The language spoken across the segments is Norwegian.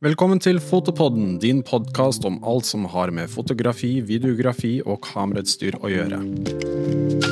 Velkommen til Fotopodden, din podkast om alt som har med fotografi, videografi og kamerautstyr å gjøre.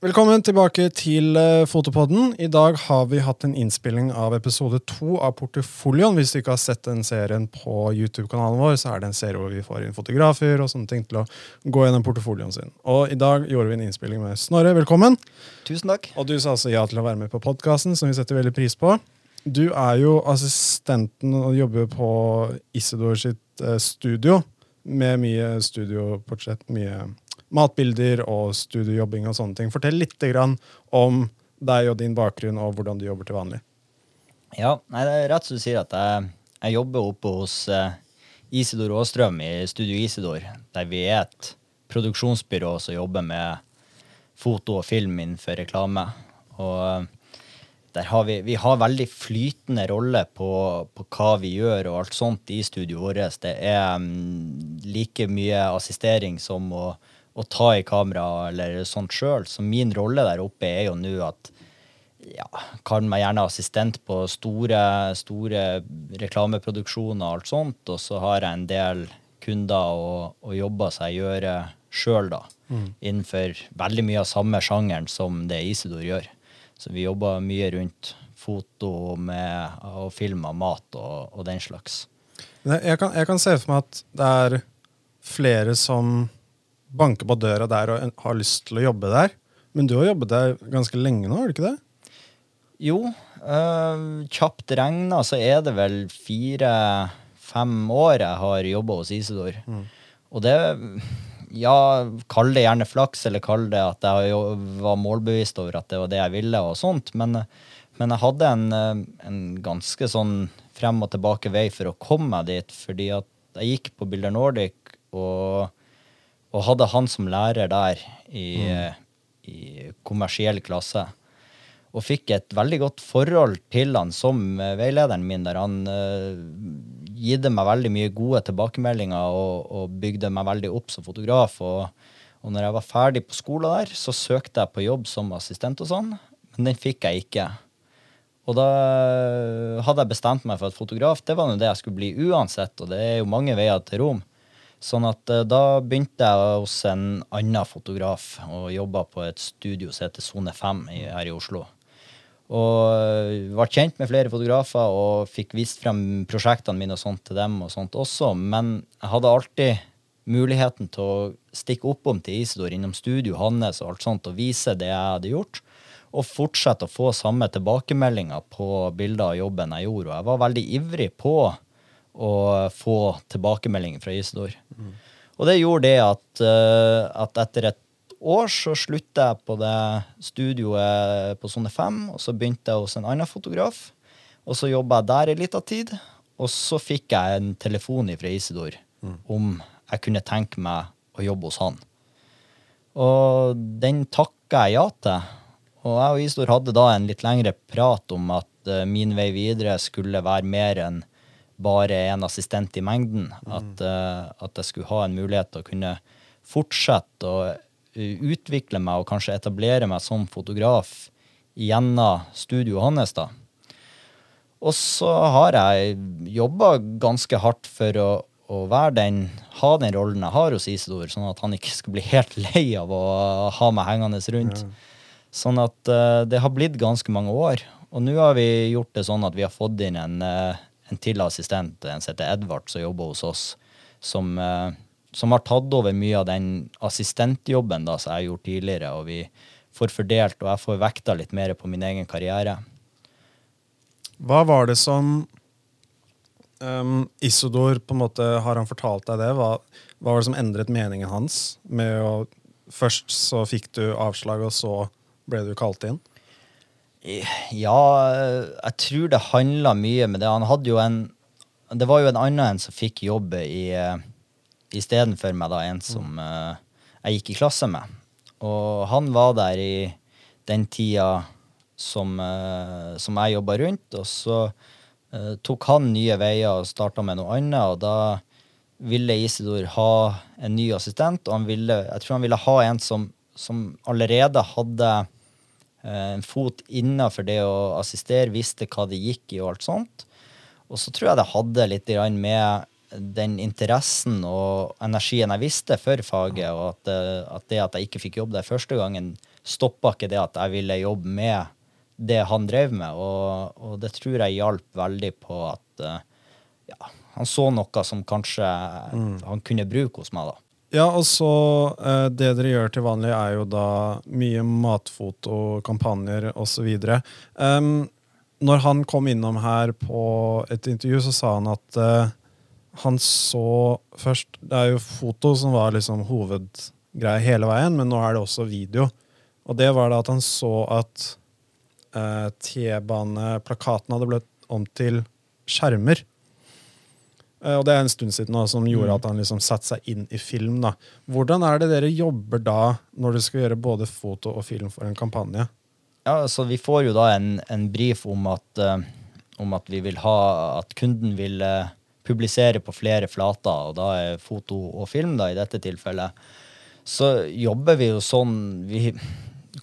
Velkommen tilbake til eh, Fotopodden. I dag har vi hatt en innspilling av episode to av Portefolioen. Hvis du ikke har sett den serien på YouTube-kanalen vår, så er det en serie hvor vi får inn fotografer og sånne ting til å gå gjennom portefolioen sin. Og i dag gjorde vi en innspilling med Snorre. Velkommen. Tusen takk. Og du sa altså ja til å være med på podkasten, som vi setter veldig pris på. Du er jo assistenten og jobber på Isidor sitt eh, studio, med mye studioportrett, mye matbilder og studiojobbing og sånne ting. Fortell litt om deg og din bakgrunn og hvordan du jobber til vanlig. Ja, nei, det er rett som du sier at jeg, jeg jobber oppe hos uh, Isidor Aastrøm i Studio Isidor, der vi er et produksjonsbyrå som jobber med foto og film innenfor reklame. Og uh, der har vi, vi har veldig flytende rolle på, på, hva vi gjør og alt sånt i studioet vårt. Det er um, like mye assistering som å å ta i kamera eller sånt sjøl. Så min rolle der oppe er jo nå at ja, kall meg gjerne assistent på store, store reklameproduksjoner og alt sånt. Og så har jeg en del kunder og, og jobber som jeg gjør sjøl, da. Mm. Innenfor veldig mye av samme sjangeren som det Isidor gjør. Så vi jobber mye rundt foto med, og film av mat og, og den slags. Jeg kan, jeg kan se for meg at det er flere som banker på døra der og har lyst til å jobbe der. Men du har jobbet der ganske lenge nå, har du ikke det? Jo. Øh, kjapt regna så er det vel fire-fem år jeg har jobba hos Isidor. Mm. Og det Ja, kall det gjerne flaks, eller kall det at jeg var målbevisst over at det var det jeg ville, og sånt. Men, men jeg hadde en, en, ganske sånn frem og tilbake vei for å komme meg dit, fordi at jeg gikk på Bilder Nordic og og hadde han som lærer der i, mm. i, kommersiell klasse. Og fikk et veldig godt forhold til han som uh, veilederen min, der han uh, gitte meg veldig mye gode tilbakemeldinger og, og, bygde meg veldig opp som fotograf. Og, og når jeg var ferdig på skolen der, så søkte jeg på jobb som assistent hos han, men den fikk jeg ikke. Og da hadde jeg bestemt meg for at fotograf det var jo det jeg skulle bli uansett, og det er jo mange veier til Rom. Sånn at uh, da begynte jeg hos en annen fotograf og jobba på et studio som heter Sone 5 her i Oslo. Og var kjent med flere fotografer og fikk vist frem prosjektene mine og sånt til dem og sånt også, men jeg hadde alltid muligheten til å stikke oppom til Isidor innom studio hans og alt sånt og vise det jeg hadde gjort. Og fortsette å få samme tilbakemeldinger på bilder av jobben jeg gjorde. Og jeg var veldig ivrig på og få tilbakemeldinger fra Isidor. Mm. Og det gjorde det at, uh, at, etter et år så slutta jeg på det studioet på Sone 5, og så begynte jeg hos en annen fotograf. Og så jobba jeg der en lita tid, og så fikk jeg en telefon fra Isidor mm. om jeg kunne tenke meg å jobbe hos han. Og den takka jeg ja til. Og jeg og Isidor hadde da en litt lengre prat om at uh, min vei videre skulle være mer enn bare en assistent i mengden. Mm. At, uh, at, jeg skulle ha en mulighet til å kunne fortsette å uh, utvikle meg og kanskje etablere meg som fotograf gjennom studioet hans. da. Og så har jeg jobba ganske hardt for å, å den, ha den rollen jeg har hos Isidor, sånn at han ikke skal bli helt lei av å ha meg hengende rundt. Ja. Sånn at uh, det har blitt ganske mange år. Og nå har vi gjort det sånn at vi har fått inn en uh, en til assistent, en som heter Edvard, som jobber hos oss, som, eh, som, har tatt over mye av den assistentjobben da, som jeg gjort tidligere. Og vi får fordelt, og jeg får vekta litt mer på min egen karriere. Hva var det som um, Isodor på en måte, Har han fortalt deg det? Hva, hva var det som endret meningen hans? med å Først så fikk du avslag, og så ble du kalt inn? Ja, jeg tror det handla mye med det. Han hadde jo en Det var jo en annen en som fikk jobb i istedenfor meg, da, en som uh, jeg gikk i klasse med. Og han var der i den tida som, uh, som jeg jobba rundt, og så uh, tok han nye veier og starta med noe annet, og da ville Isidor ha en ny assistent, og han ville, jeg tror han ville ha en som, som allerede hadde eh, en fot innafor det å assistere, visste hva det gikk i og alt sånt. Og så tror jeg det hadde litt med den interessen og energien jeg visste for faget, og at, eh, at det at jeg ikke fikk jobb der første gangen, stoppa ikke det at jeg ville jobbe med det han drev med. Og, og det tror jeg hjalp veldig på at eh, ja, han så noe som kanskje han kunne bruke hos meg. da. Ja, og så eh, Det dere gjør til vanlig, er jo da mye matfotokampanjer osv. Um, når han kom innom her på et intervju, så sa han at eh, han så først Det er jo foto som var liksom hovedgreia hele veien, men nå er det også video. Og det var da at han så at eh, T-baneplakaten hadde blitt om til skjermer. Eh, og det er en stund siden nå, som gjorde at han liksom satte seg inn i film. da. Hvordan er det dere jobber da, når dere skal gjøre både foto og film for en kampanje? Ja, så Vi får jo da en, en brief om at, uh, om at vi vil ha at kunden vil uh, publisere på flere flater, og da er foto og film da, i dette tilfellet. Så jobber vi jo sånn Vi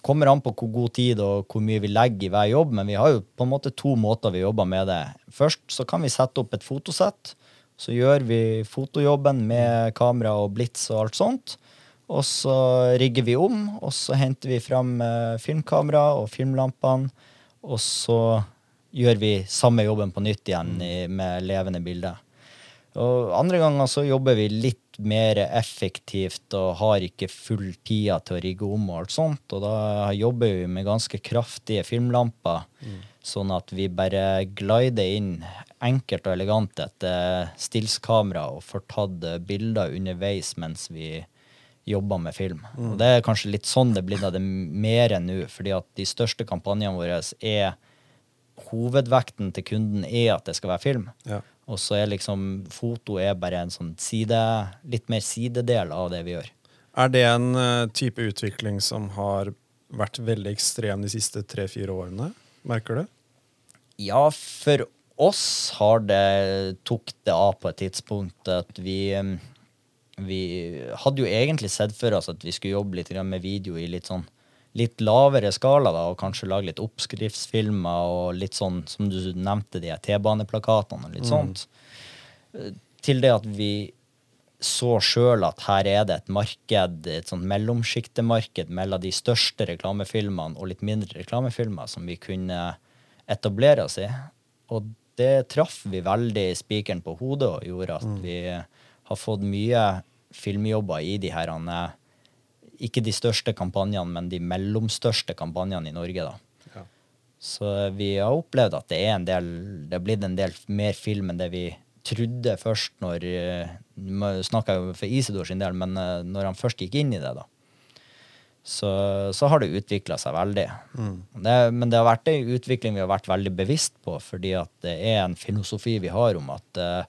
kommer an på hvor god tid og hvor mye vi legger i hver jobb, men vi har jo på en måte to måter vi jobber med det. Først så kan vi sette opp et fotosett. Så gjør vi fotojobben med kamera og blits og alt sånt. Og så rigger vi om, og så henter vi fram eh, filmkamera og filmlampene. Og så gjør vi samme jobben på nytt igjen i, med levende bilder. Og andre ganger så jobber vi litt mer effektivt og har ikke full tida til å rigge om og alt sånt. Og da jobber vi med ganske kraftige filmlamper, sånn at vi bare glider inn enkelt og elegant etter stillskamera og får tatt bilder underveis mens vi jobber med film. Og det er kanskje litt sånn det blir av det mer enn nå, fordi at de største kampanjene våre er Hovedvekten til kunden er at det skal være film. Ja. Og så er liksom foto er bare en sånn side, litt mer sidedel av det vi gjør. Er det en eh, type utvikling som har vært veldig ekstrem de siste tre-fire årene? Merker du? Ja, for oss har det tok det av på et tidspunkt at vi Vi hadde jo egentlig sett for oss at vi skulle jobbe litt med video i litt sånn litt lavere skala, da, og kanskje lage litt oppskriftsfilmer og litt sånn, som du nevnte, de T-baneplakatene og litt sånt. Eh, Til det at vi så sjøl at her er det et marked, et sånt mellomsjiktemarked mellom de største reklamefilmene og litt mindre reklamefilmer som vi kunne etablere oss i. Og det traff vi veldig spikeren på hodet og gjorde at vi har fått mye filmjobber i de her eh, ikke de største kampanjene, men de mellomstørste kampanjene i Norge. da. Ja. Så vi har opplevd at det er en del, det har blitt en del mer film enn det vi trodde først når Nå snakker jeg for Isidor sin del, men eh, når han først gikk inn i det, da. Så, så har det utvikla seg veldig. Det, men det har vært en utvikling vi har vært veldig bevisst på, fordi at det er en filosofi vi har om at eh,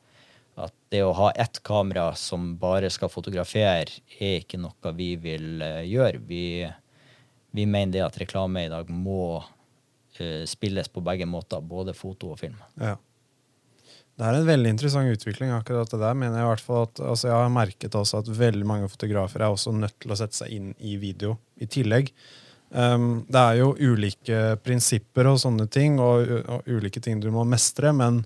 at det å ha ett kamera som bare skal fotografere, er ikke noe vi vil eh, gjøre. Vi, vi mener det at reklame i dag må uh, spilles på begge måter, både foto og film. Ja. Det er en veldig interessant utvikling. akkurat det der, mener Jeg i hvert fall at, altså jeg har merket også at veldig mange fotografer er også nødt til å sette seg inn i video i tillegg. Um, det er jo ulike prinsipper og sånne ting, og, og ulike ting du må mestre, men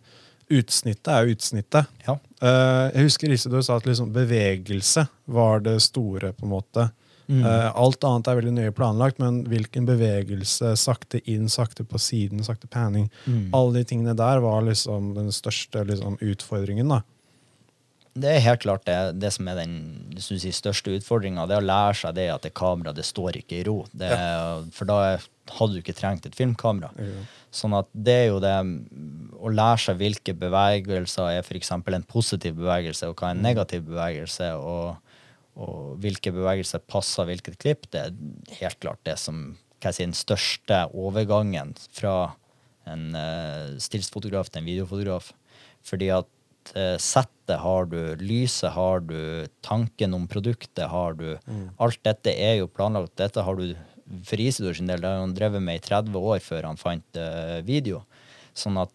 utsnittet er jo utsnittet. Ja. Uh, jeg husker Isidor sa at liksom bevegelse var det store. på en måte. Eh, alt annet er veldig nøye planlagt, men hvilken bevegelse, sakte inn, sakte på siden, sakte panning, alle de tingene der var liksom den største liksom, utfordringen. da. Det er helt klart det, det som er den hvis største utfordringa. Det å lære seg det at det kameraet det står ikke i ro. Det, For da hadde du ikke trengt et filmkamera. Ja. Sånn at det er jo det å lære seg hvilke bevegelser er f.eks. en positiv bevegelse, og hva er en negativ bevegelse, og, og hvilke bevegelser passer hvilket klipp, det er helt klart det som hva jeg sier, den største overgangen fra en uh, stillsfotograf til en videofotograf. Fordi at uh, settet har du, lyset har du, tanken om produktet har du. Alt dette er jo planlagt. Dette har du for Isidor sin del, det har han drevet med i 30 år før han fant uh, video. Sånn at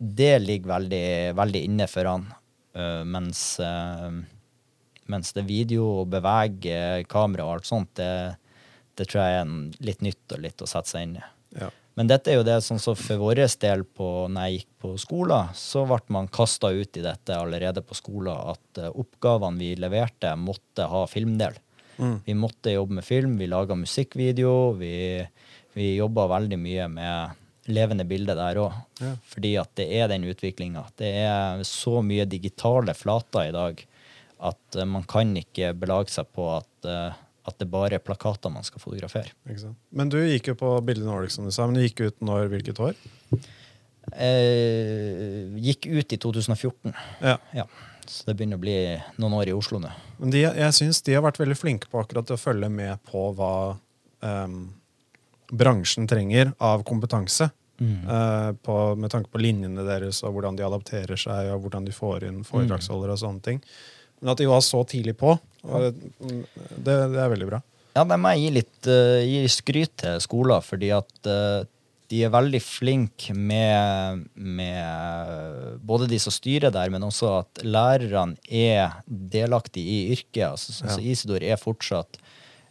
det ligger veldig, veldig inne for han. Uh, mens, eh, mens det video og bevege kamera og alt sånt, det, det tror jeg er en, litt nytt og litt å sette seg inn i. Ja. Men dette er jo det sånn så for vår del på, når jeg gikk på skolen, så ble man kasta ut i dette allerede på skolen at uh, oppgavene vi leverte, måtte ha filmdel. Vi måtte jobbe med film, vi laga musikkvideo, vi, vi jobba veldig mye med levende bilder der òg. Ja. Fordi at det er den utviklinga. Det er så mye digitale flater i dag at uh, man kan ikke belage seg på at, uh, at det bare er plakater man skal fotografere. Ikke sant? Men du gikk jo på Bilde Nordic, som du sa. Men du gikk ut når hvilket år? Uh, gikk ut i 2014. Ja. Ja. Så det begynner å bli noen år i Oslo nå. Men de, jeg syns de har vært veldig flinke på akkurat å følge med på hva um, bransjen trenger av kompetanse. eh, på, med tanke på linjene deres og hvordan de adapterer seg og hvordan de får inn foredragsholdere og sånne ting. Men at de var så tidlig på, det, det er veldig bra. Ja, det må jeg gi litt uh, gi skryt til skolen, fordi at uh, de er veldig flinke med, med både de som styrer der, men også at lærerne er delaktige i yrket. Altså, så, så Isidor er fortsatt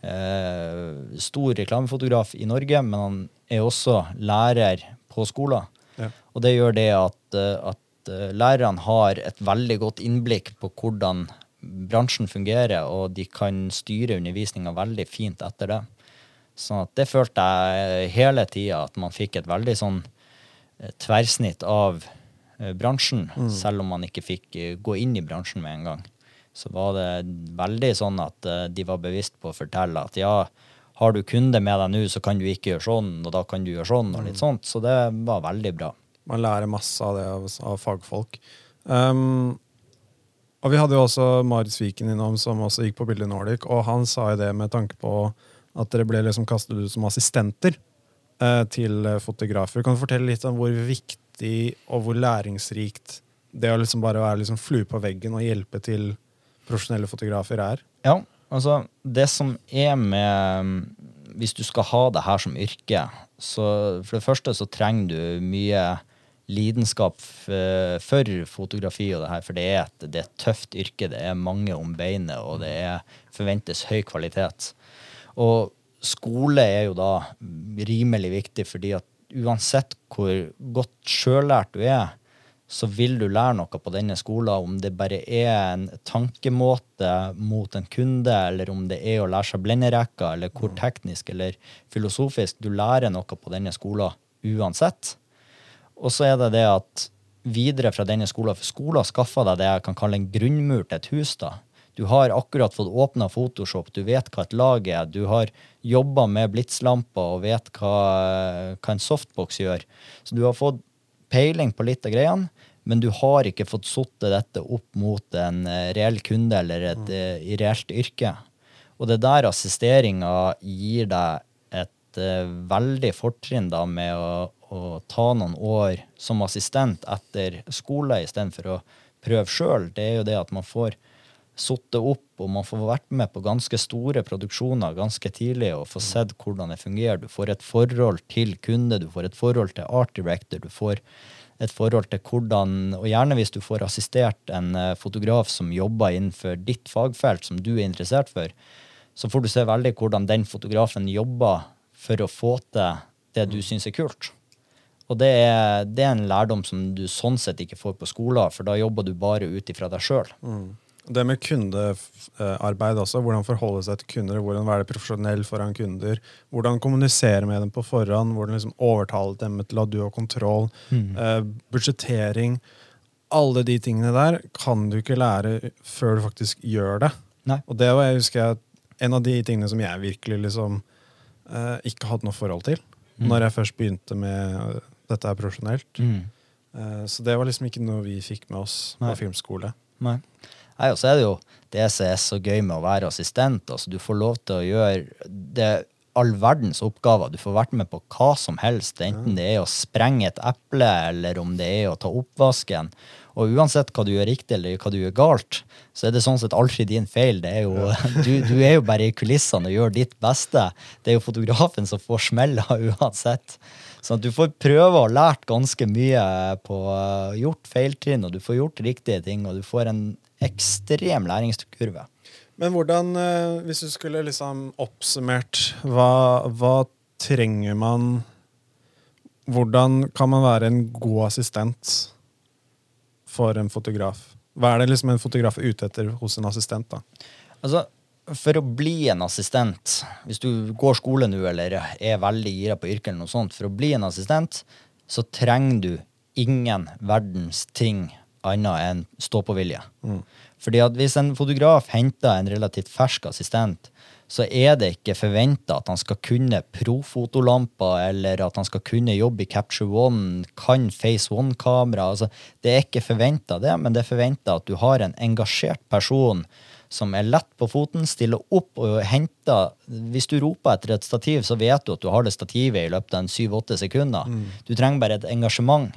eh, stor reklamefotograf i Norge, men han er også lærer på skolen. Ja. Og det gjør det at, eh, at eh, lærerne har et veldig godt innblikk på hvordan bransjen fungerer, og de kan styre undervisninga veldig fint etter det. Sånn at det følte jeg hele tida, at man fikk et veldig sånn eh, tverrsnitt av bransjen, bransjen, selv om man ikke fikk eh, gå inn i bransjen med en gang. Så var det veldig sånn at eh, de var bevisst på å fortelle at ja, har du kunde med deg nå, så kan du ikke gjøre sånn, og da kan du gjøre sånn, og litt sånt. Så det var veldig bra. Man lærer masse av det av, av fagfolk. Um, og vi hadde jo også Marit Sviken innom, som også gikk på Bilde Nordic, og han sa jo det med tanke på at dere ble liksom kastet ut som assistenter eh, til eh, fotografer. Kan du fortelle litt om hvor viktig og hvor læringsrikt det å liksom bare være liksom flue på veggen og hjelpe til profesjonelle fotografer er? Ja, altså det som er med Hvis du skal ha det her som yrke, så for det første så trenger du mye lidenskap for fotografi og det her, for det er et, det er et tøft yrke. Det er mange om beinet, og det er, forventes høy kvalitet. Og skole er jo da rimelig viktig, fordi at uansett hvor godt sjøllært du er, så vil du lære noe på denne skolen, om det bare er en tankemåte mot en kunde, eller om det er å lære seg blenderekka, eller hvor teknisk eller filosofisk. Du lærer noe på denne skolen uansett. Og så er det det at videre fra denne skolen, for skolen skaffer deg det jeg kan kalle en grunnmur til et hus. da. Du har akkurat fått åpna Photoshop, du vet hva et lag er, du har jobba med blitslamper og vet hva, hva en softbox gjør. Så du har fått peiling på litt av greiene, men du har ikke fått satt dette opp mot en eh, reell kunde eller et mm. reelt yrke. Og det er der assisteringa gir deg et uh, veldig fortrinn da med å, å ta noen år som assistent etter skole istedenfor å prøve sjøl. Det er jo det at man får sittet opp, og man får vært med på ganske store produksjoner ganske tidlig og få sett hvordan det fungerer. Du får et forhold til kunde, du får et forhold til art director, du får et forhold til hvordan Og gjerne hvis du får assistert en eh, fotograf som jobber innenfor ditt fagfelt, som du er interessert for, så får du se veldig hvordan den fotografen jobber for å få til det du syns er kult. Og det er, det er en lærdom som du sånn sett ikke får på skolen, for da jobber du bare ut ifra deg sjøl. Det med kundearbeid også, hvordan forholde seg til kunder, hvordan være profesjonell foran kunder, hvordan kommunisere med dem på forhånd, hvordan liksom overtale dem til at du har kontroll, eh, budsjettering Alle de tingene der kan du ikke lære før du faktisk gjør det. Nei. Og det var jeg husker en av de tingene som jeg virkelig liksom eh, ikke hadde noe forhold til når jeg først begynte med dette er profesjonelt. Eh, så det var liksom ikke noe vi fikk med oss Nei. på filmskole. Nei. Nei, og så er det jo det som er så gøy med å være assistent. Altså, du får lov til å gjøre det all verdens oppgaver. Du får vært med på hva som helst, enten det er å sprenge et eple, eller om det er å ta oppvasken. Og uansett hva du gjør riktig eller hva du gjør galt, så er det sånn sett aldri din feil. Det er jo, du, du er jo bare i kulissene og gjør ditt beste. Det er jo fotografen som får smella uansett. Så du får prøve og lært ganske mye på uh, gjort feiltrinn, og du får gjort riktige ting, og du får en ekstrem læringskurve. Men hvordan, eh, hvis du skulle liksom oppsummert, hva, hva trenger man Hvordan kan man være en god assistent for en fotograf? Hva er det liksom en fotograf er ute etter hos en assistent? da? Altså, For å bli en assistent, hvis du går skole nå eller er veldig gira på yrket, eller noe sånt, for å bli en assistent, så trenger du ingen verdens ting annet enn stå-på-vilje. Mm. Fordi at hvis en fotograf henter en relativt fersk assistent, så er det ikke forventa at han skal kunne profotolamper, eller at han skal kunne jobbe i Capture One, kan Face One-kamera. Altså, det er ikke forventa det, men det er forventa at du har en engasjert person som er lett på foten, stiller opp og henter Hvis du roper etter et stativ, så vet du at du har det stativet i løpet av en syv-åtte sekunder. Mm. Du trenger bare et engasjement.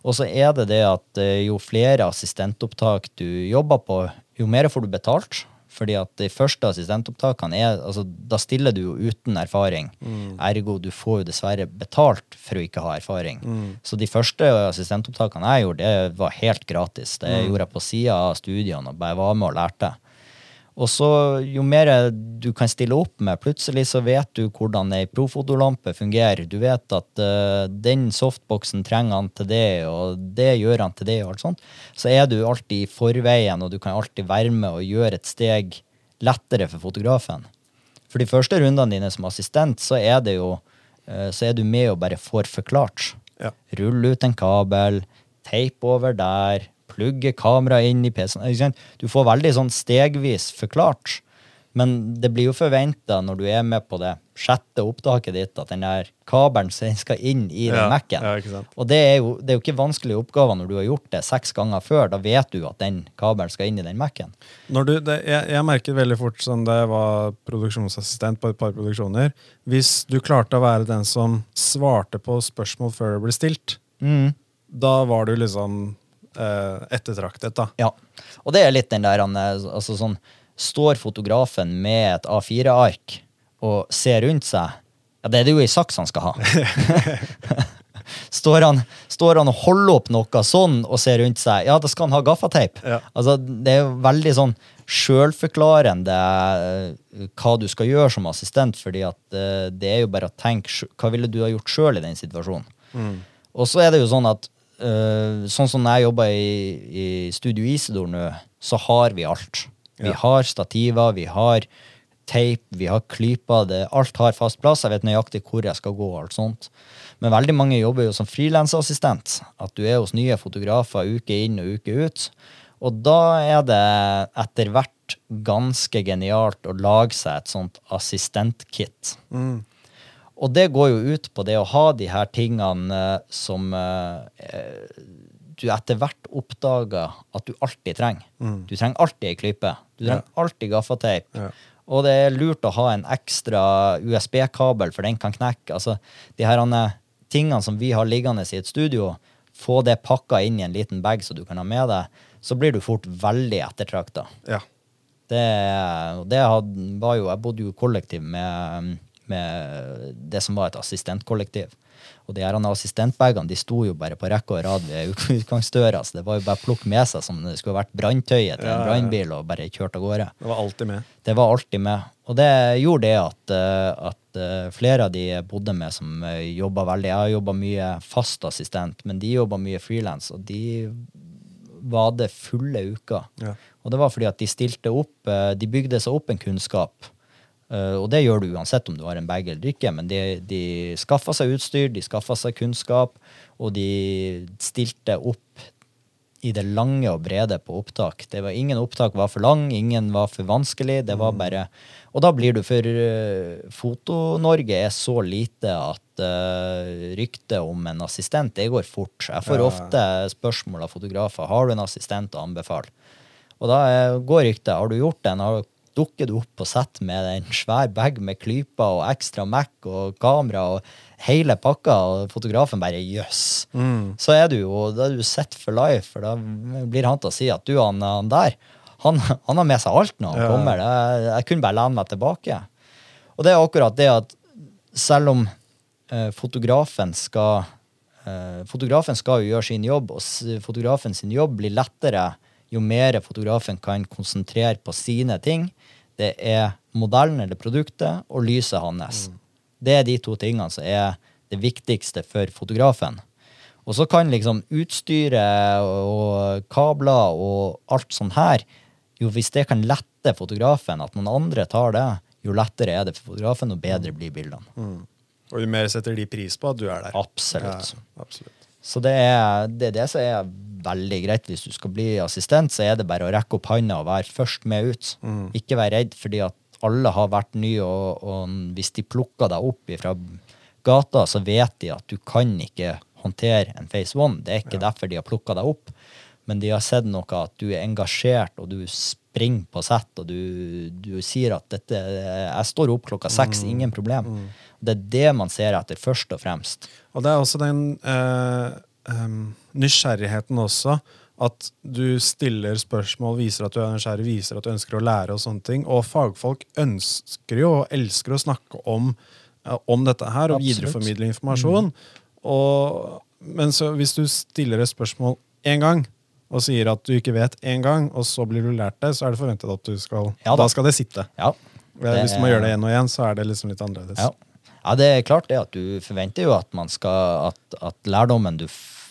Og så er det det at eh, jo flere assistentopptak du jobber på, jo mer får du betalt. Fordi at de første assistentopptakene er altså, Da stiller du jo uten erfaring. Mm. Ergo du får jo dessverre betalt for å ikke ha erfaring. Mm. Så de første assistentopptakene jeg gjorde, det var helt gratis. Det mm. gjorde jeg på sida av studiene og bare var med og lærte. Og så jo mer du kan stille opp med, plutselig så vet du hvordan ei profotolampe fungerer. Du vet at uh, den softboxen trenger han til det, og det gjør han til det, og alt sånt. Så er du alltid i forveien, og du kan alltid være med og gjøre et steg lettere for fotografen. For de første rundene dine som assistent, så er det jo uh, så er du med og bare får forklart. Ja. Rull ut en kabel, teip over der, plugge kameraet inn i PC-en. Du får veldig sånn stegvis forklart. Men det blir jo forventa når du er med på det sjette opptaket ditt, at den der kabelen skal inn i den ja, Mac-en. Ja, og det er, jo, det er, jo, ikke vanskelige oppgaver når du har gjort det seks ganger før. Da vet du at den kabelen skal inn i den Mac-en. Jeg, jeg merket veldig fort som da jeg var produksjonsassistent på et par produksjoner Hvis du klarte å være den som svarte på spørsmål før det ble stilt, mm. da var du liksom eh, ettertraktet. da. Ja, og det er litt den der altså sånn, Står fotografen med et A4-ark og ser rundt seg, ja, det er det jo ei saks han skal ha. står, han, står, han, og holder opp noe sånn og ser rundt seg, ja, da skal han ha gaffateip. Ja. Altså, det er jo veldig sånn sjølforklarende eh, hva du skal gjøre som assistent, fordi at uh, det er jo bare å tenke hva ville du ha gjort sjøl i den situasjonen. Mm. Og så er det jo sånn at uh, sånn som jeg jobber i, i Studio Isidor nå, så har vi alt. Vi har stativer, vi har teip, vi har klyper. Det, alt har fast plass. Jeg vet nøyaktig hvor jeg skal gå. og alt sånt. Men veldig mange jobber jo som frilansassistent. At du er hos nye fotografer uke inn og uke ut. Og da er det etter hvert ganske genialt å lage seg et sånt assistentkit. Mm. Og det går jo ut på det å ha de her tingene eh, som eh, du etter hvert oppdager at du alltid trenger. Mm. Du trenger alltid ei klype. Du trenger ja. alltid gaffateip. Ja. Og det er lurt å ha en ekstra USB-kabel, for den kan knekke. Altså, de her tingene som vi har liggende i et studio, få det pakka inn i en liten bag så du kan ha med deg, så blir du fort veldig ettertrakta. Ja. Det, det var jo Jeg bodde jo kollektiv med med det som var et assistentkollektiv. Og de her assistentbagene de sto jo bare på rekke og rad ved utgangsdøra, så det var jo bare å plukke med seg som det skulle vært branntøyet til en brannbil og bare kjørt av gårde. Det var alltid med. Det var alltid med. Og det gjorde det at, eh, at eh, flere av de jeg bodde med som eh, jobba veldig Jeg har jobba mye fast assistent, men de jobba mye frilans, og de var det fulle uker. Ja. Og det var fordi at de stilte opp De bygde seg opp en kunnskap og det gjør du uansett om du har en bag eller ikke, men de, de skaffa seg utstyr, de skaffa seg kunnskap, og de stilte opp i det lange og brede på opptak. Det var, ingen opptak var for lang, ingen var for vanskelig. det var mm. bare... Og da blir du for uh, Foto-Norge er så lite at uh, ryktet om en assistent, det går fort. Jeg får ja. ofte spørsmål av fotografer har du en assistent å anbefale. Og da går ryktet. Har du gjort den? Har dukker du opp på sett med en svær bag med klyper og ekstra Mac og kamera og hele pakka, og fotografen bare jøss. Yes. Mm. Så er du jo da er du sett for life, for da blir han til å si at du, han, han der, han, han, har med seg alt når han ja. kommer. Jeg, jeg kunne bare lene meg tilbake. Og det er akkurat det at selv om eh, fotografen skal eh, Fotografen skal jo gjøre sin jobb, og fotografen sin jobb blir lettere jo mer fotografen kan konsentrere på sine ting. Det er modellen eller produktet og lyset hans. Det er de to tingene som er det viktigste for fotografen. Og så kan liksom utstyret og kabler og alt sånn her Jo, hvis det kan lette fotografen, at noen andre tar det, jo lettere er det for fotografen, og bedre blir bildene. Og jo mer setter de pris på at du er der. Absolutt. Ja, absolutt. Så det er, det er det som er veldig greit. Hvis du skal bli assistent, så er det bare å rekke opp handa og være først med ut. Ikke være redd, fordi at alle har vært nye, og, og hvis de plukker deg opp fra gata, så vet de at du kan ikke håndtere en Face One. Det er ikke derfor de har plukka deg opp. Men de har sett noe at du er engasjert, og du springer på sett, og du, du sier at dette Jeg står opp klokka seks, ingen problem. Det er det man ser etter, først og fremst. Og det er også den øh, øh, nysgjerrigheten også. At du stiller spørsmål, viser at du er nysgjerrig, viser at du ønsker å lære. Og sånne ting. Og fagfolk ønsker jo og elsker å snakke om, eh, om dette her og Absolutt. videreformidle informasjon. Og, men så hvis du stiller et spørsmål én gang og sier at du ikke vet én gang, og så blir du lært det, så er det forventet at du skal Ja da. Da skal det sitte. Ja. det, Hvis må gjøre det igjen og igjen, så er det liksom litt annerledes. Ja. Ja, det er klart det at du forventer jo at man skal at, at lærdommen du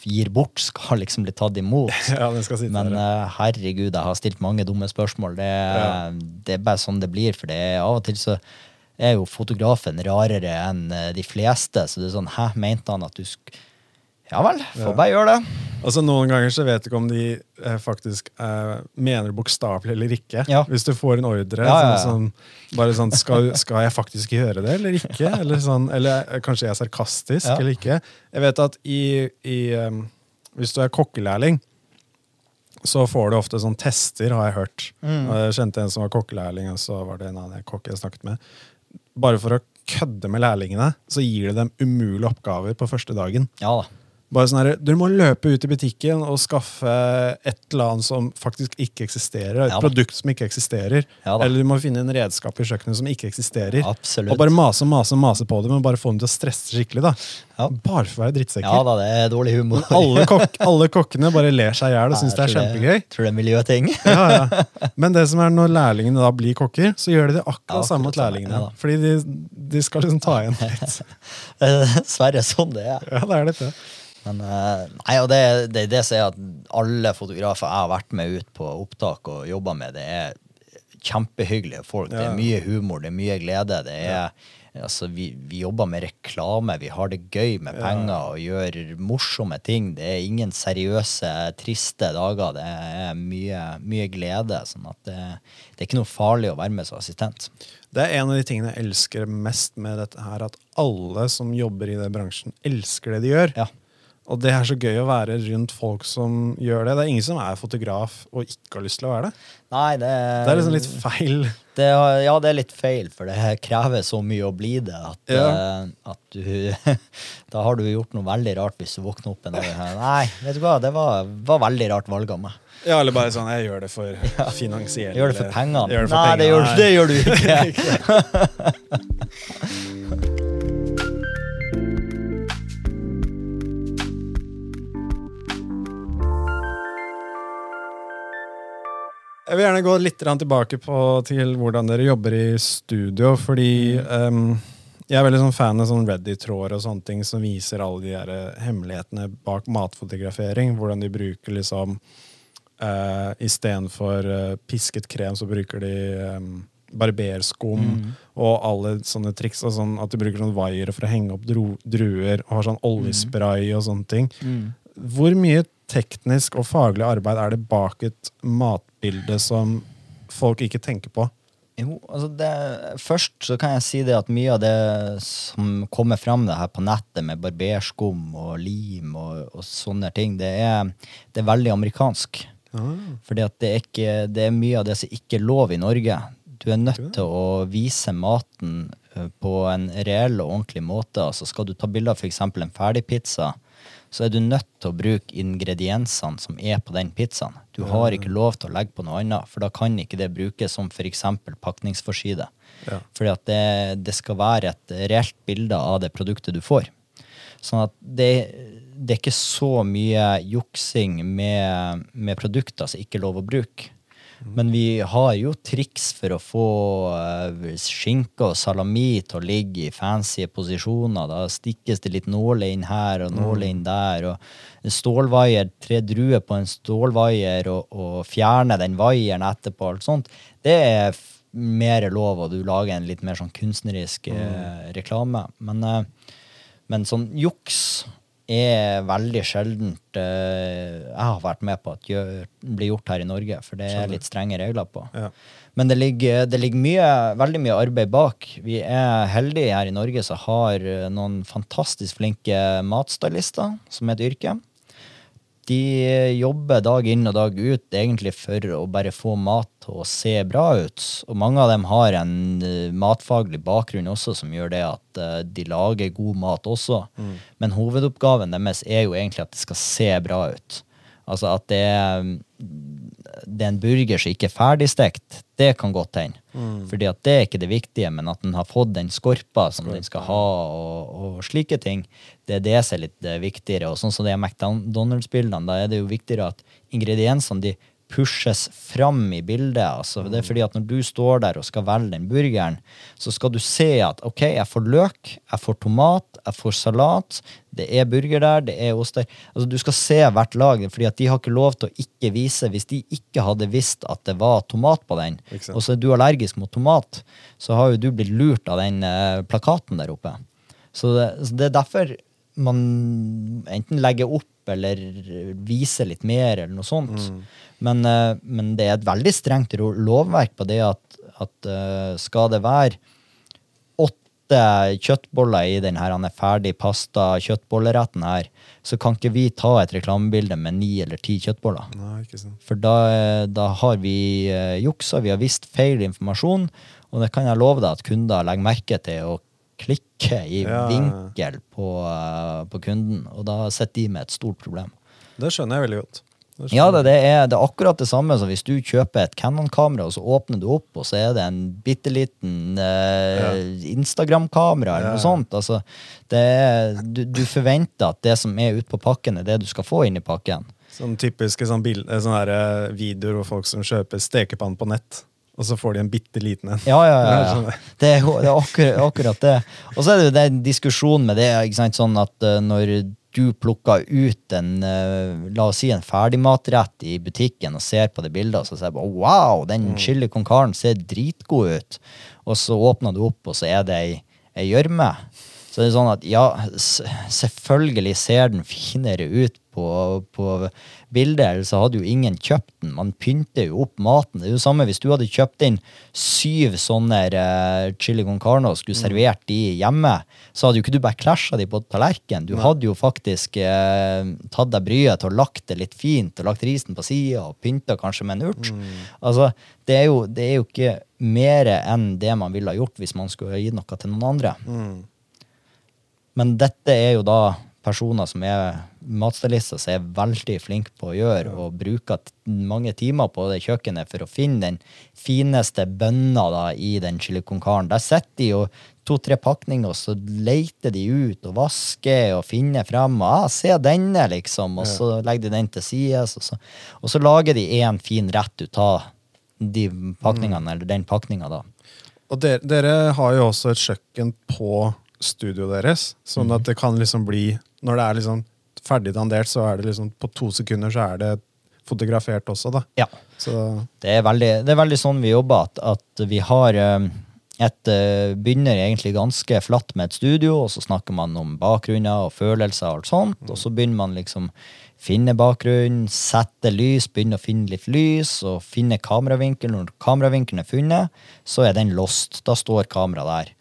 gir bort, skal liksom bli tatt imot. Ja, den skal sitte Men uh, herregud, jeg har stilt mange dumme spørsmål. Det, Ja. det er bare sånn det blir. For det er av og til så er jo fotografen rarere enn eh, de fleste. Så det er sånn Hæ, mente han at du sk... Ja vel, får bare gjøre det. Altså Noen ganger så vet du ikke om de eh, faktisk eh, mener bokstavelig eller ikke. Ja. Hvis du får en ordre. Ja, ja. Sånn, sånn, bare sånn skal, skal jeg faktisk gjøre det eller ikke? Eller, sånn, eller eh, kanskje jeg er sarkastisk eller ikke. Jeg vet at i, i um, Hvis du er kokkelærling, så får du ofte sånn tester, har jeg hørt. Mm. Jeg kjente en som var kokkelærling, og så var det en annen kokk jeg snakket med. Bare for å kødde med lærlingene, så gir du dem umulige oppgaver på første dagen. Ja da. Bare sånn her, Du må løpe ut i butikken og skaffe et eller annet som faktisk ikke eksisterer. Et Ja produkt som ikke eksisterer. Ja eller du må finne en redskap i kjøkkenet som ikke eksisterer. Absolutt. Og bare mase mase mase på det, men bare få dem til å stresse skikkelig. da. Ja. Bare for å være drittsekker. Ja da, det er dårlig humor. alle, kok alle kokkene bare ler seg i hjel og syns det er kjempegøy. Tror det er miljøting. Ja, ja. Men det som er når lærlingene da blir kokker, så gjør de det akkurat Ja, samme mot lærlingene. Fordi de, de skal liksom ta igjen litt. Er Dessverre sånn det er. Ja, det er litt det. Men eh, nei, og det, det, det som er at alle fotografer jeg har vært med ut på opptak og jobba med, det er kjempehyggelige folk. Det er mye humor, det er mye glede. Det er, altså, vi, vi jobber med reklame, vi har det gøy med penger og gjør morsomme ting. Det er ingen seriøse, triste dager. Det er mye, mye glede. sånn at det, det er ikke noe farlig å være med som assistent. Det er en av de tingene jeg elsker mest med dette her, at alle som jobber i den bransjen, elsker det de gjør. Ja. Og det er så gøy å være rundt folk som gjør det. Det er ingen som er fotograf og ikke har lyst til å være det. Nei, det, Det er liksom litt feil. Det, ja, det er litt feil, for det krever så mye å bli det at, Ja. uh, at du Da har du gjort noe veldig rart hvis du våkner opp en dag og Nei, vet du hva, det var, var veldig rart valg av meg. Ja, eller bare sånn Jeg gjør det for finansielle Jeg gjør det for pengene. Nei, det gjør, det gjør du ikke. Jeg vil gjerne gå litt tilbake på, til hvordan dere jobber i studio. Fordi um, jeg er veldig sånn fan av sånn Reddit-tråder og sånne ting som viser alle de der eh, hemmelighetene bak matfotografering. Hvordan de bruker liksom uh, Istedenfor uh, pisket krem, så bruker de um, barberskum og alle sånne triks. Sånn, at de bruker sånn wire for å henge opp druer og har sånn oljespray og sånne ting. Hvor mye teknisk og faglig arbeid er det bak et matbilde som folk ikke tenker på? Jo, altså det, først så kan jeg si det at mye av det som kommer fram det her på nettet med barberskum og lim og, og sånne ting, det er, det er veldig amerikansk. Fordi at det er, ikke, det er mye av det som ikke er lov i Norge. Du er nødt til å vise maten eh, på en reell og ordentlig måte. Altså skal du ta bilde av f.eks. en ferdigpizza, så er du nødt til å bruke ingrediensene som er på den pizzaen. Du har ikke lov til å legge på noe annet, for da kan ikke det brukes som f.eks. pakningsforside. Ja. Fordi at det, det skal være et reelt bilde av det produktet du får. Sånn at det, det er ikke så mye juksing med, med produkter som ikke er lov å bruke. Men vi har jo triks for å få uh, skinke og salami til å ligge i fancy posisjoner. Da stikkes det litt nåler inn her og nåler inn der. og en Stålvaier, tre druer på en stålvaier og, og fjerne den vaieren etterpå. alt sånt. Det er mer lov, og du lager en litt mer sånn kunstnerisk eh, reklame. Men, eh, men sånn juks er veldig sjeldent eh, jeg har vært med på at gjør, blir gjort her i Norge, for det er litt strenge regler på. Ja. Men det ligger, det ligger mye, veldig mye arbeid bak. Vi er heldige her i Norge som har eh, noen fantastisk flinke matstylister, som er et yrke. De jobber dag inn og dag ut egentlig for å bare få mat til å se bra ut. Og mange av dem har en eh, matfaglig bakgrunn også som gjør det at eh, de lager god mat også. Men hovedoppgaven deres er jo egentlig at det skal se bra ut. Altså at det er, det er en burger som ikke er ferdigstekt, det kan godt hende. Fordi at det er ikke det viktige, men at den har fått den skorpa som den skal ha, og, og slike ting, det er det som er litt eh, viktigere. Og sånn som det er McDonald's-bildene, da er det jo viktigere at ingrediensene de pushes fram i bildet. Altså, det er fordi at når du står der og skal velge den burgeren, så skal du se at ok, jeg får løk, jeg får tomat, jeg får salat, det er burger der, det er ost der. Altså, du skal se hvert lag, fordi at de har ikke lov til å ikke vise Hvis de ikke hadde visst at det var tomat på den, og så er du allergisk mot tomat, så har jo du blitt lurt av den eh, plakaten der oppe. Så det, så det er derfor man enten legger opp eller viser litt mer, eller noe sånt. Men, eh, men det er et veldig strengt lovverk på det at, at eh, skal det være åtte kjøttboller i den her han er ferdig pasta kjøttbolleretten her, så kan ikke vi ta et reklamebilde med ni eller ti kjøttboller. Nei, ikke sant. For da, eh, da har vi juksa, vi har visst feil informasjon, og det kan jeg love deg at kunder legger merke til å klikke i Ja. vinkel på, på kunden, og da sitter de med et stort problem. Det skjønner jeg veldig godt. Det Ja, det, det, er, det er akkurat det samme som hvis du kjøper et Canon-kamera, og så åpner du opp, og så er det en bitte liten eh, Instagram-kamera eller Ja. noe sånt. Altså, det er, du, du forventer at det som er ute på pakken, er det du skal få inn i pakken. Sånn typiske sånn bild, eh, sånne eh, videoer hvor folk som kjøper stekepann på nett, og så får de en bitte liten en. Ja, ja, ja. Ja. Det er, det er akkurat, akkurat det. Og så er det jo den diskusjonen med det, ikke sant, sånn at eh, når du plukker ut en, eh, la oss si en ferdigmatrett i butikken og ser på det bildet, og så ser bare, wow, den chili con ser dritgod ut. Og så åpner du opp, og så er det ei gjørme. Så det er sånn at ja, selvfølgelig ser den finere ut på, på bildet, ellers så hadde jo ingen kjøpt den. Man pynter jo opp maten. Det er jo samme hvis du hadde kjøpt inn syv sånne uh, chili con carne og skulle servert de hjemme, så hadde jo ikke du bare klasja de på tallerkenen. Du hadde jo faktisk uh, tatt deg bryet til å lagt det litt fint, og lagt risen på sida og pynta kanskje med en urt. Altså, det er, jo, det er jo ikke mer enn det man ville ha gjort hvis man skulle gi noe til noen andre. Mm. Men dette er jo da personer som er matstylister som er veldig flinke på å gjøre, og bruker mange timer på det kjøkkenet for å finne den fineste bønna da i den chili con carne. Der sitter de jo to-tre pakninger, og så leter de ut og vasker og finner frem. Og, ah, 'Se denne', liksom. Og så legger de den til side, og så, og så lager de én fin rett ut av de pakningene, eller den pakninga, da. Og dere, dere har jo også et kjøkken på studioet deres, sånn at det kan liksom bli Når det er liksom ferdig dandert, så er det liksom på to sekunder så er det fotografert også, da. Ja. Så Det er veldig, det er veldig sånn vi jobber, at, at vi har eh, et eh, Begynner egentlig ganske flatt med et studio, og så snakker man om bakgrunner og følelser og alt sånt, og så begynner man liksom finne bakgrunn, sette lys, begynne å finne litt lys, og finne kameravinkel. Når kameravinkelen er funnet, så er den lost. Da står kameraet der.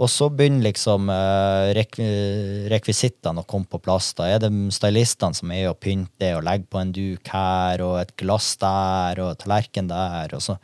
Og så begynner liksom uh, rekvi rekvisittene å komme på plass. Da er det stylistene som er og pynter og legger på en duk her og et glass der og tallerken der. Og så,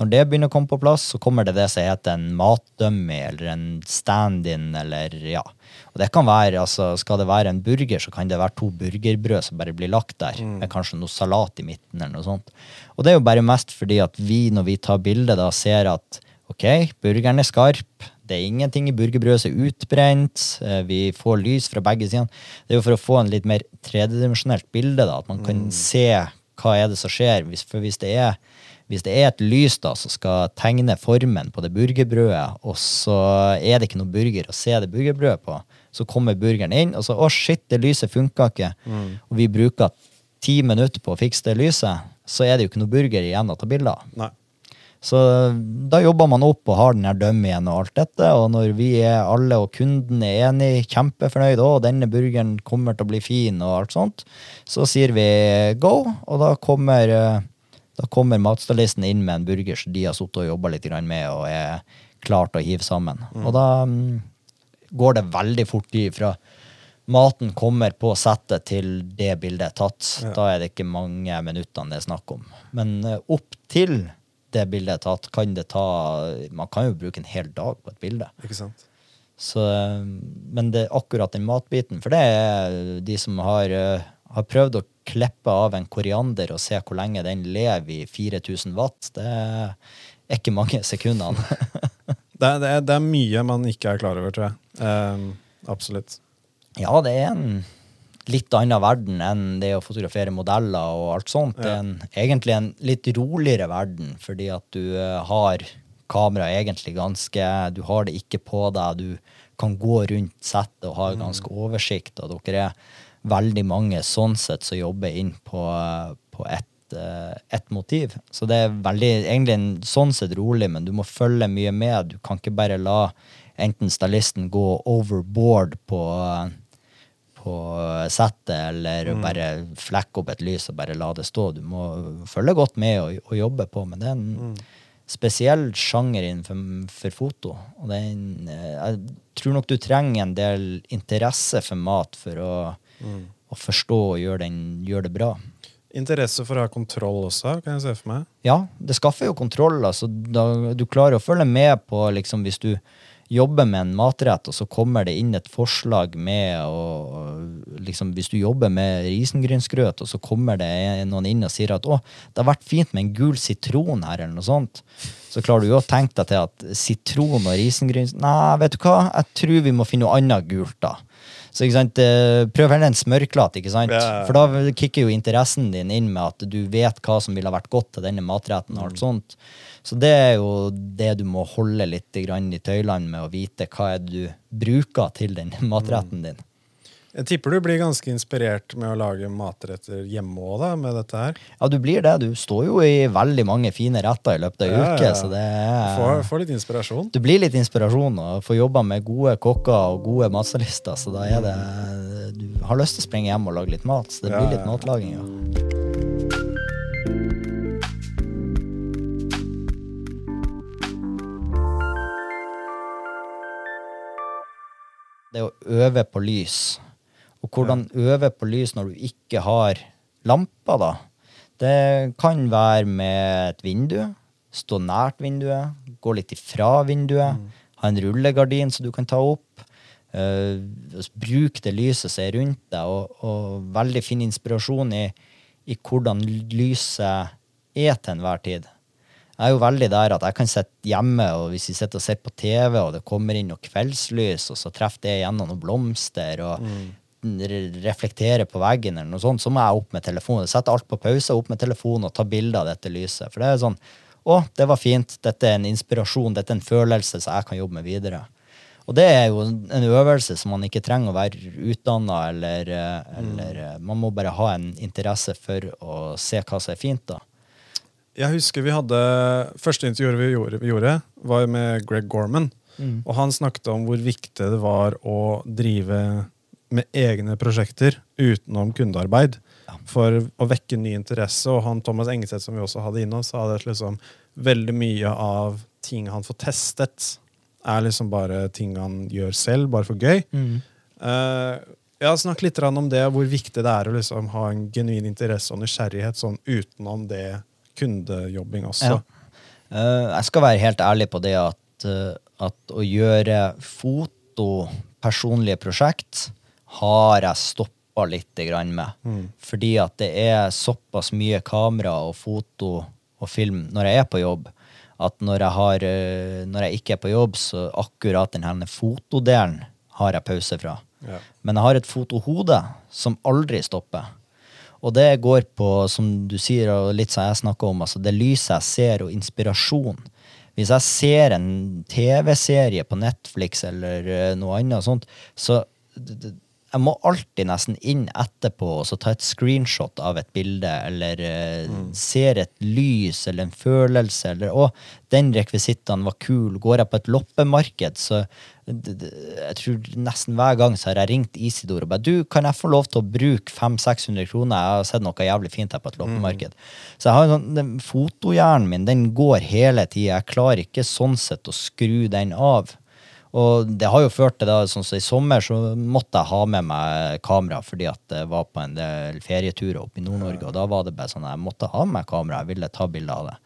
når det begynner å komme på plass, så kommer det det som heter en matdummy eller en stand-in eller ja. Og det kan være, altså Skal det være en burger, så kan det være to burgerbrød som bare blir lagt der, mm. med kanskje noe salat i midten eller noe sånt. Og det er jo bare mest fordi at vi, når vi tar bilde, da ser at ok, burgeren er skarp det er ingenting i burgerbrødet som er utbrent. Eh, vi får lys fra begge sider. Det er jo for å få en litt mer tredimensjonelt bilde, da, at man kan mm. se hva er det som skjer. Hvis, for hvis det, er, hvis det er et lys da, som skal tegne formen på det burgerbrødet, og så er det ikke noe burger å se det burgerbrødet på, så kommer burgeren inn, og så å shit, det lyset funka ikke. Mm. Og vi bruker ti minutter på å fikse det lyset, så er det jo ikke noe burger igjen å ta bilde av. Så da jobber man opp og har den her dummyen og alt dette. Og når vi er alle og kunden er enig, kjempefornøyd, og denne burgeren kommer til å bli fin, og alt sånt, så sier vi go, og da kommer, da kommer matstylisten inn med en burger som de har sittet og jobba litt med og er klar til å hive sammen. Mm. Og da um, går det veldig fort ifra maten kommer på settet til det bildet er tatt. Ja. Da er det ikke mange minuttene det er snakk om. Men uh, opp til det bildet er tatt, kan det ta Man kan jo bruke en hel dag på et bilde. Ikke sant? Så, men det er akkurat den matbiten. For det er de som har, eh, har prøvd å klippe av en koriander og se hvor lenge den lever i 4000 watt. Det er ikke mange sekundene. det, er, det, er, det, er, mye man ikke er klar over, tror jeg. Um, absolutt. Ja, det er en litt annen verden enn det å fotografere modeller og alt sånt. Ja. Det er en, egentlig en litt roligere verden, fordi at du uh, har kamera egentlig ganske Du har det ikke på deg. Du kan gå rundt settet og ha mm. ganske oversikt, og dere er veldig mange sånn sett som jobber inn på, på ett et motiv. Så det er veldig, egentlig en sånn sett rolig, men du må følge mye med. Du kan ikke bare la enten stylisten gå overboard på, på settet, eller mm. bare flekke opp et lys og bare la det stå. Du må følge godt med og, og jobbe på, men det er en mm. spesiell sjanger innenfor for foto. Og en, eh, jeg tror nok du trenger en del interesse for mat for å, mm. å forstå og gjøre, den, gjøre det bra. Interesse for å ha kontroll også, kan jeg se for meg? Ja, det skaffer jo kontroll. Altså, da, du klarer å følge med på liksom, hvis du jobber med en matrett, og så kommer det inn et forslag med å liksom, Hvis du jobber med risengrynsgrøt, og så kommer det noen inn og sier at å, det har vært fint med en gul sitron her, eller noe sånt, så klarer du jo å tenke deg til at sitron og risengryns Nei, vet du hva, jeg tror vi må finne noe annet gult, da. Så ikke sant, eh, Prøv heller en smørklat, ikke sant? Yeah. for da kicker jo interessen din inn med at du vet hva som ville vært godt til denne matretten. og alt mm. sånt. Så det er jo det du må holde litt i tøylene med, å vite hva er det du bruker til den matretten din. Jeg tipper du blir ganske inspirert med å lage matretter hjemme òg, med dette her? Ja, du blir det. Du står jo i veldig mange fine retter i løpet av ja, uke. Ja. så det er... Får, får, litt inspirasjon? Du blir litt inspirasjon og får jobba med gode kokker og gode matsalister. Så da er det Du har lyst til å springe hjem og lage litt mat, så det blir litt matlaging. Ja. Det å øve på lys. Og hvordan øve på lys når du ikke har lamper, da. Det kan være med et vindu. Stå nært vinduet. Gå litt ifra vinduet. Mm. Ha en rullegardin som du kan ta opp. Uh, bruk det lyset som er rundt deg, og, og veldig fin inspirasjon i, i hvordan lyset er til enhver tid. Jeg er jo veldig der at jeg kan sitte hjemme, og hvis vi sitter og ser på TV, og det kommer inn noe kveldslys, og så treffer det gjennom noen blomster, og mm. reflekterer på veggen, eller noe sånt, så må jeg opp med telefonen. Sette alt på pause, opp med telefonen og ta bilde av dette lyset. For det er sånn Å, det var fint. Dette er en inspirasjon. Dette er en følelse som jeg kan jobbe med videre. Og det er jo en øvelse som man ikke trenger å være utdanna, eller, eh, eller mm. Man må bare ha en interesse for å se hva som er fint, da. Jeg husker vi hadde Første intervjuet vi gjorde, vi gjorde var med Greg Gorman. Mm. Og han snakket om hvor viktig det var å drive med egne prosjekter utenom kundearbeid. Ja. For å vekke ny interesse. Og han Thomas Engeseth, som vi også hadde innom, sa at liksom veldig mye av ting han får testet er liksom bare ting han gjør selv, bare for gøy. Eh, ja, Snakk litt om det, hvor viktig det er å liksom ha en genuin interesse og nysgjerrighet sånn utenom det kundejobbing også. Ja. Eh, jeg skal være helt ærlig på det at, eh, at å gjøre foto personlige prosjekt har jeg stoppa litt grann med. Fordi at det er såpass mye kamera og foto og film når jeg er på jobb, at når jeg, har, eh, når jeg ikke er på jobb, så akkurat denne fotodelen har jeg pause fra. Ja. Men jeg har et fotohode som aldri stopper. Og det går på, som du sier, og litt som jeg snakker om, altså det lyset jeg ser, og inspirasjon. Hvis jeg ser en TV-serie på Netflix eller eh, noe annet sånt, så jeg må alltid nesten inn etterpå og så ta et screenshot av et bilde, eller mm. ser et lys eller en følelse, eller å, den rekvisitten var kul. Går jeg på et loppemarked, så jeg tror nesten hver gang så har jeg ringt Isidor og bare du, kan jeg få lov til å bruke 500-600 kroner? Jeg har sett noe jævlig fint her på et loppemarked. Så jeg har en sånn, den fotohjernen min den går hele tida. Jeg klarer ikke sånn sett å skru den av. Og det har jo ført til da, sånn som i sommer, så måtte jeg ha med meg kamera fordi at jeg var på en del ferieturer oppe i Nord-Norge, og da var det bare sånn at jeg måtte ha med kamera, jeg ville ta bilder av det.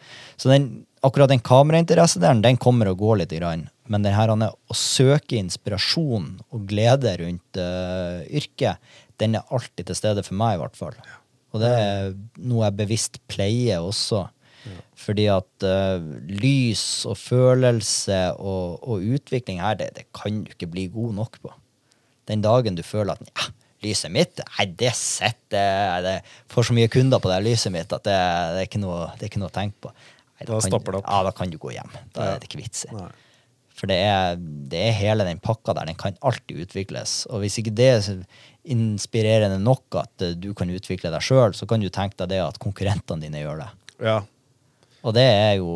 Så den, akkurat den kamerainteressedelen, den kommer og går litt, grann. men den her er å søke inspirasjon og glede rundt uh, yrket, den er alltid til stede for meg, i hvert fall. Og det er noe jeg bevisst pleier også. Fordi at uh, lys og følelse og, og utvikling her, det, det kan du ikke bli god nok på. Den dagen du føler at ja, lyset mitt, nei, det sitter Det får så mye kunder på det lyset mitt at det, det, er, ikke noe, det er ikke noe å tenke på. Nei, Da kan, stopper det opp. Ja, da kan du gå hjem. Da er det ikke vits i. For det er, det er hele den pakka der. Den kan alltid utvikles. Og hvis ikke det er inspirerende nok at eh, du kan utvikle deg sjøl, så kan du tenke deg det at konkurrentene dine gjør det. Ja. Og det er jo,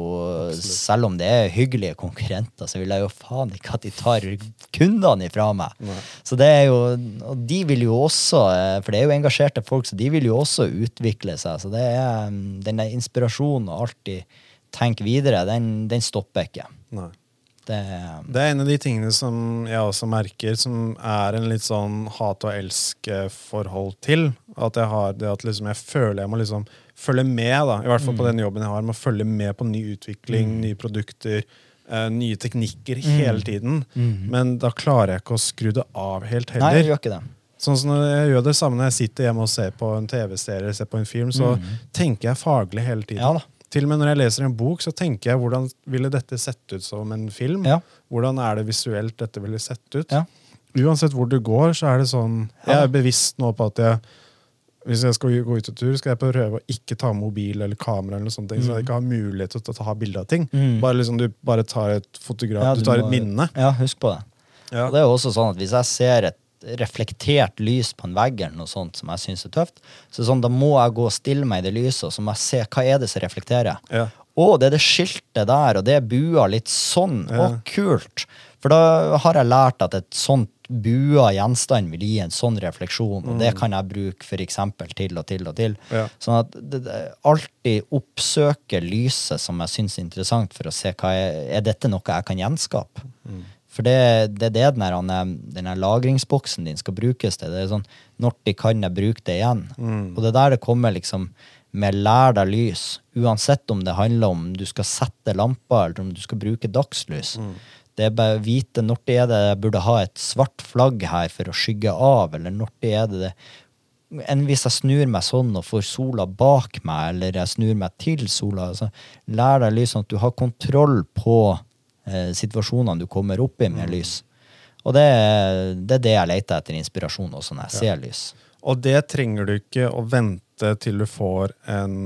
selv om det er hyggelige konkurrenter, så vil jeg jo faen ikke at de tar kundene ifra meg. Nei. Så det er jo, og de vil jo også, eh, for det er jo engasjerte folk, så de vil jo også utvikle seg. Så det er mm, den der inspirasjonen og alltid tenke videre, den, den stopper ikke. Nei. Det, Det er en av de tingene som jeg også merker, som er en litt sånn hat og elsk-forhold til. At jeg har det at liksom jeg føler jeg må liksom følge med, da, i hvert fall på den jobben jeg har. med å følge med på ny utvikling, nye produkter, uh, nye teknikker hele tiden. Men da klarer jeg ikke å skru det av helt nei, heller. jeg gjør ikke det. Sånn som når jeg gjør det samme når jeg sitter hjemme og ser på en TV-serie ser på en film, så tenker jeg faglig hele tiden. Ja. Til og med når jeg leser en bok, så tenker jeg hvordan ville dette sett ut som en film? Ja. Hvordan er det visuelt dette ville sett ut? Ja. Uansett hvor du går, så er det sånn Jeg er bevisst nå på at jeg hvis jeg skal gå ut og tur, skal jeg prøve å ikke ta mobil eller kamera, eller noe sånt, så jeg ikke har mulighet til å ta bilde av ting. Mm. Bare liksom Du bare tar et fotograf, Ja, du tar må- et minne. Ja, husk på det. Ja. Og det er jo også sånn at hvis jeg ser et reflektert lys på en vegg eller noe sånt som jeg syns er tøft, så sånn, da må jeg gå og stille meg i det lyset, og så må jeg se hva er det som reflekterer. Ja. Å, det er det skiltet der, og det er bua litt sånn. Å, kult. For da har jeg lært at et sånt bua gjenstand vil gi en sånn refleksjon, og det kan jeg bruke for eksempel til og til og til. Mm. Ja. Sånn at det, det, alltid oppsøke lyset som jeg syns er interessant, for å se hva er, er dette noe jeg kan gjenskape. Mm. For det, det er det den, her, han, den her lagringsboksen din skal brukes til. Det er sånn, Når de kan jeg bruke det igjen? Mm. Og det er der det kommer liksom med lær deg lys. Uansett om det handler om du skal sette lamper, eller om du skal bruke dagslys. Mm. Det er bare å vite når det er det jeg burde ha et svart flagg her for å skygge av, eller når det er det enn hvis jeg snur meg sånn og får sola bak meg, eller jeg snur meg til sola. Altså, lær deg lys sånn at du har kontroll på eh, situasjonene du kommer opp i med lys. Og det, det er det jeg leter etter inspirasjon også når jeg ser lys. Og det trenger du ikke å vente til du får en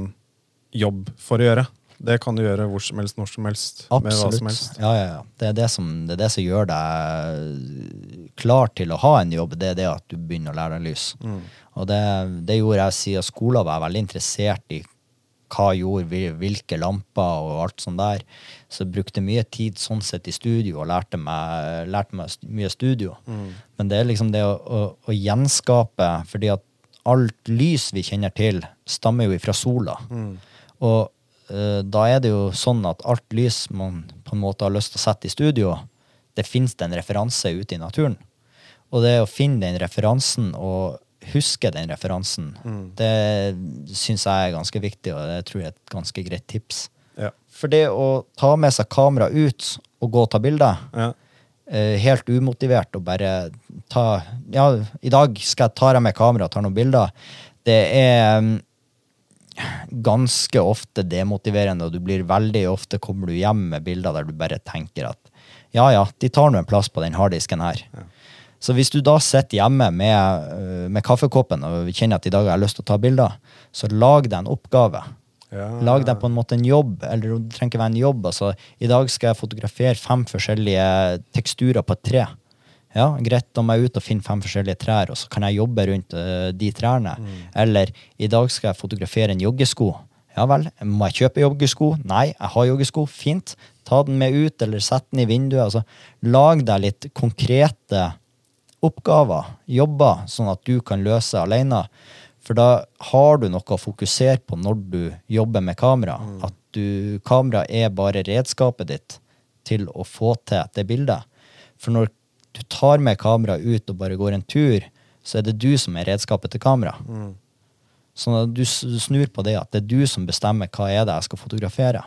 jobb for å gjøre. Det kan du gjøre hvor som helst, når som helst. Med hva som helst. Ja, ja, ja. Det er det, som, det er det som gjør deg klar til å ha en jobb, det er det at du begynner å lære deg lys. Mm. Og det, det gjorde jeg siden skolen var jeg veldig interessert i hva gjorde hvilke lamper og alt sånt der. Så jeg brukte mye tid sånn sett i studio og lærte meg, lærte meg mye studio. Mm. Men det er liksom det å, å, å gjenskape, fordi at alt lys vi kjenner til, stammer jo ifra sola. Mm. Og eh, da er det jo sånn at alt lys man på en måte har lyst til å sette i studio, det finnes en referanse ute i naturen. Og det å finne den referansen og huske den referansen, det syns jeg er ganske viktig, og det tror jeg er et ganske greit tips. Ja. For det å ta med seg kamera ut og gå og ta bilder, Ja. eh, helt umotivert og bare ta Ja, i dag skal jeg ta med kamera og ta noen bilder. Det er mm, ganske ofte demotiverende, og du blir veldig ofte kommer du hjem med bilder der du bare tenker at ja, ja, de tar nå en plass på den harddisken her. Så hvis du da sitter hjemme med, øh, med kaffekoppen og kjenner at i dag har jeg lyst til å ta bilder, så lag deg en oppgave. Ja. Lag deg på en måte en jobb, eller det trenger ikke være en jobb. Altså, I dag skal jeg fotografere fem forskjellige teksturer på et tre. Ja, Greit, da må jeg ut og finne fem forskjellige trær, og så kan jeg jobbe rundt uh, de trærne. Eller i dag skal jeg fotografere en joggesko. Ja vel, må jeg kjøpe joggesko? Nei, jeg har joggesko. Fint. Ta den med ut, eller sett den i vinduet. Altså, lag deg litt konkrete oppgaver, jobber, sånn at du kan løse alene. For da har du noe å fokusere på når du jobber med kamera. At du, kamera er bare redskapet ditt til å få til det bildet. For når du tar med kamera ut og bare går en tur, så er det du som er redskapet til kamera. Sånn at du snur på det, at det er du som bestemmer hva er det jeg skal fotografere.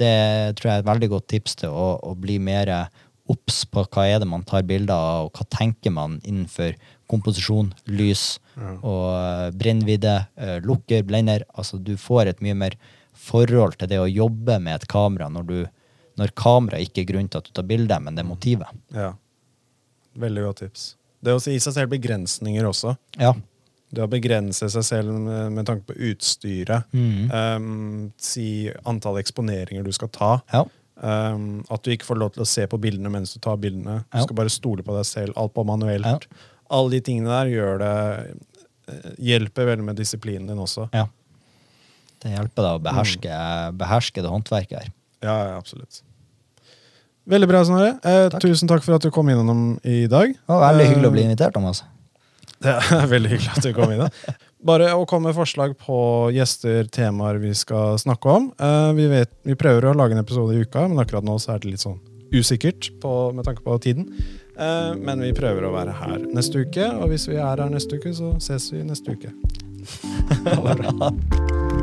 Det tror jeg er et veldig godt tips til å, å bli mer obs på hva er det man tar bilder av, og hva tenker man innenfor komposisjon, lys og eh, brennvidde, eh, lukker, blender. Altså du får et mye mer forhold til det å jobbe med et kamera når, du, når kamera ikke er grunnen til at du tar bilde, men det er motivet. ja. Veldig godt tips. Det å gi seg selv begrensninger også. Ja. Det å begrense seg selv med, med tanke på utstyret. Mm. Um, si antall eksponeringer du skal ta. Ja. Um, at du ikke får lov til å se på bildene mens du tar bildene. Du Ja. skal bare stole på deg selv. Alt på manuelt. Ja. Alle de tingene der gjør det eh, hjelper veldig med disiplinen din også. ja. Det hjelper deg å beherske, beherske det håndverket her. Ja, ja, absolutt. Veldig bra, Snorre. Eh, Takk. tusen takk for at du kom innom i dag. Det er veldig hyggelig å bli Eh, invitert, Thomas. Det er veldig hyggelig at du kom inn. Bare å komme med forslag på gjester, temaer vi skal snakke om. Eh, vi, vet, vi prøver å lage en episode i uka, men akkurat nå så er det litt sånn usikkert på, med tanke på tiden. Eh, men vi prøver å være her neste uke, og hvis vi er her neste uke, så ses vi neste uke. Ha det bra.